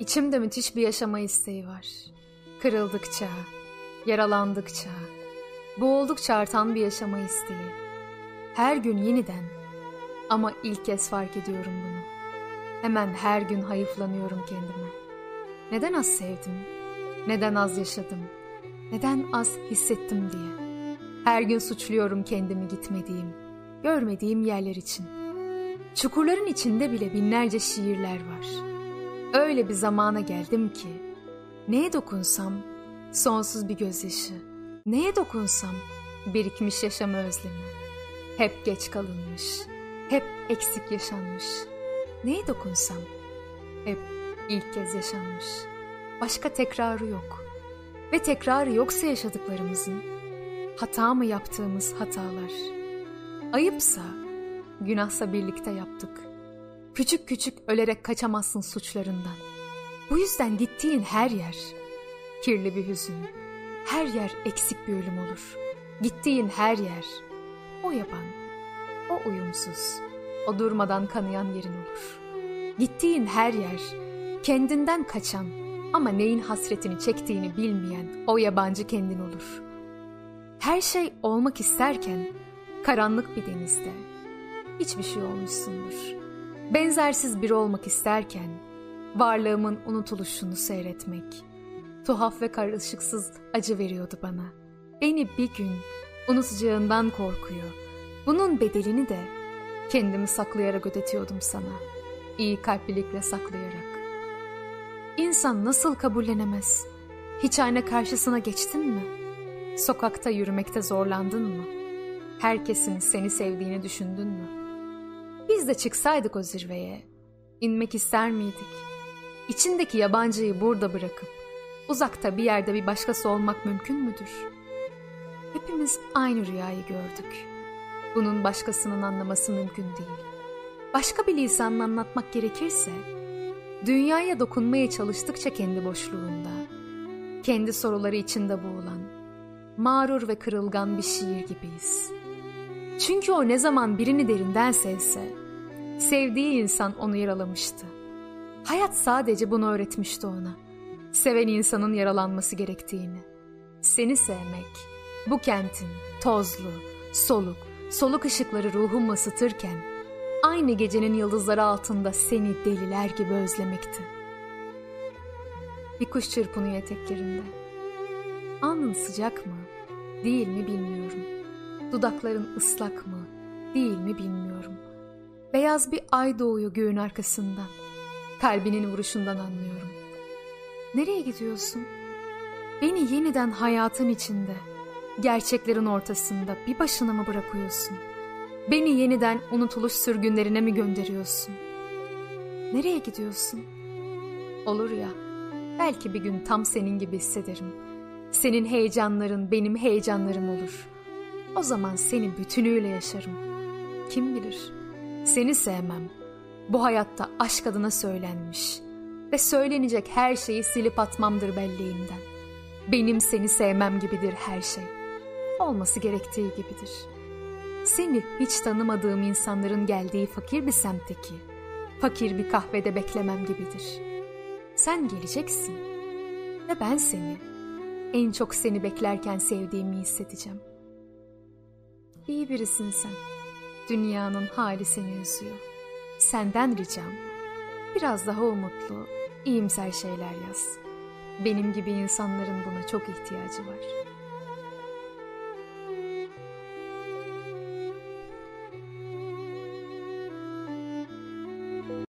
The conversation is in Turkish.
İçimde müthiş bir yaşama isteği var. Kırıldıkça, yaralandıkça, boğuldukça artan bir yaşama isteği. Her gün yeniden ama ilk kez fark ediyorum bunu. Hemen her gün hayıflanıyorum kendime. Neden az sevdim? Neden az yaşadım? Neden az hissettim diye. Her gün suçluyorum kendimi gitmediğim, görmediğim yerler için. Çukurların içinde bile binlerce şiirler var.'' Öyle bir zamana geldim ki neye dokunsam sonsuz bir gözyaşı. Neye dokunsam birikmiş yaşam özlemi. Hep geç kalınmış, hep eksik yaşanmış. Neye dokunsam hep ilk kez yaşanmış. Başka tekrarı yok. Ve tekrarı yoksa yaşadıklarımızın hata mı yaptığımız hatalar. Ayıpsa, günahsa birlikte yaptık.'' Küçük küçük ölerek kaçamazsın suçlarından. Bu yüzden gittiğin her yer kirli bir hüzün. Her yer eksik bir ölüm olur. Gittiğin her yer o yaban, o uyumsuz, o durmadan kanayan yerin olur. Gittiğin her yer kendinden kaçan ama neyin hasretini çektiğini bilmeyen o yabancı kendin olur. Her şey olmak isterken karanlık bir denizde hiçbir şey olmuşsundur. Benzersiz biri olmak isterken varlığımın unutuluşunu seyretmek tuhaf ve karışıksız acı veriyordu bana. Beni bir gün unutacağından korkuyor. Bunun bedelini de kendimi saklayarak ödetiyordum sana. İyi kalplilikle saklayarak. İnsan nasıl kabullenemez? Hiç ayna karşısına geçtin mi? Sokakta yürümekte zorlandın mı? Herkesin seni sevdiğini düşündün mü? Biz de çıksaydık o zirveye, inmek ister miydik? İçindeki yabancıyı burada bırakıp, uzakta bir yerde bir başkası olmak mümkün müdür? Hepimiz aynı rüyayı gördük. Bunun başkasının anlaması mümkün değil. Başka bir lisanla anlatmak gerekirse, dünyaya dokunmaya çalıştıkça kendi boşluğunda, kendi soruları içinde boğulan, mağrur ve kırılgan bir şiir gibiyiz. Çünkü o ne zaman birini derinden sevse, Sevdiği insan onu yaralamıştı. Hayat sadece bunu öğretmişti ona. Seven insanın yaralanması gerektiğini. Seni sevmek, bu kentin tozlu, soluk, soluk ışıkları ruhumu ısıtırken, aynı gecenin yıldızları altında seni deliler gibi özlemekti. Bir kuş çırpınıyor eteklerinde. Alnın sıcak mı, değil mi bilmiyorum. Dudakların ıslak mı, değil mi bilmiyorum.'' Beyaz bir ay doğuyor göğün arkasından. Kalbinin vuruşundan anlıyorum. Nereye gidiyorsun? Beni yeniden hayatın içinde, gerçeklerin ortasında bir başına mı bırakıyorsun? Beni yeniden unutuluş sürgünlerine mi gönderiyorsun? Nereye gidiyorsun? Olur ya, belki bir gün tam senin gibi hissederim. Senin heyecanların benim heyecanlarım olur. O zaman seni bütünüyle yaşarım. Kim bilir?'' Seni sevmem. Bu hayatta aşk adına söylenmiş ve söylenecek her şeyi silip atmamdır belleğimden. Benim seni sevmem gibidir her şey. Olması gerektiği gibidir. Seni hiç tanımadığım insanların geldiği fakir bir semtteki, fakir bir kahvede beklemem gibidir. Sen geleceksin ve ben seni, en çok seni beklerken sevdiğimi hissedeceğim. İyi birisin sen.'' Dünyanın hali seni üzüyor. Senden ricam biraz daha umutlu, iyimser şeyler yaz. Benim gibi insanların buna çok ihtiyacı var.''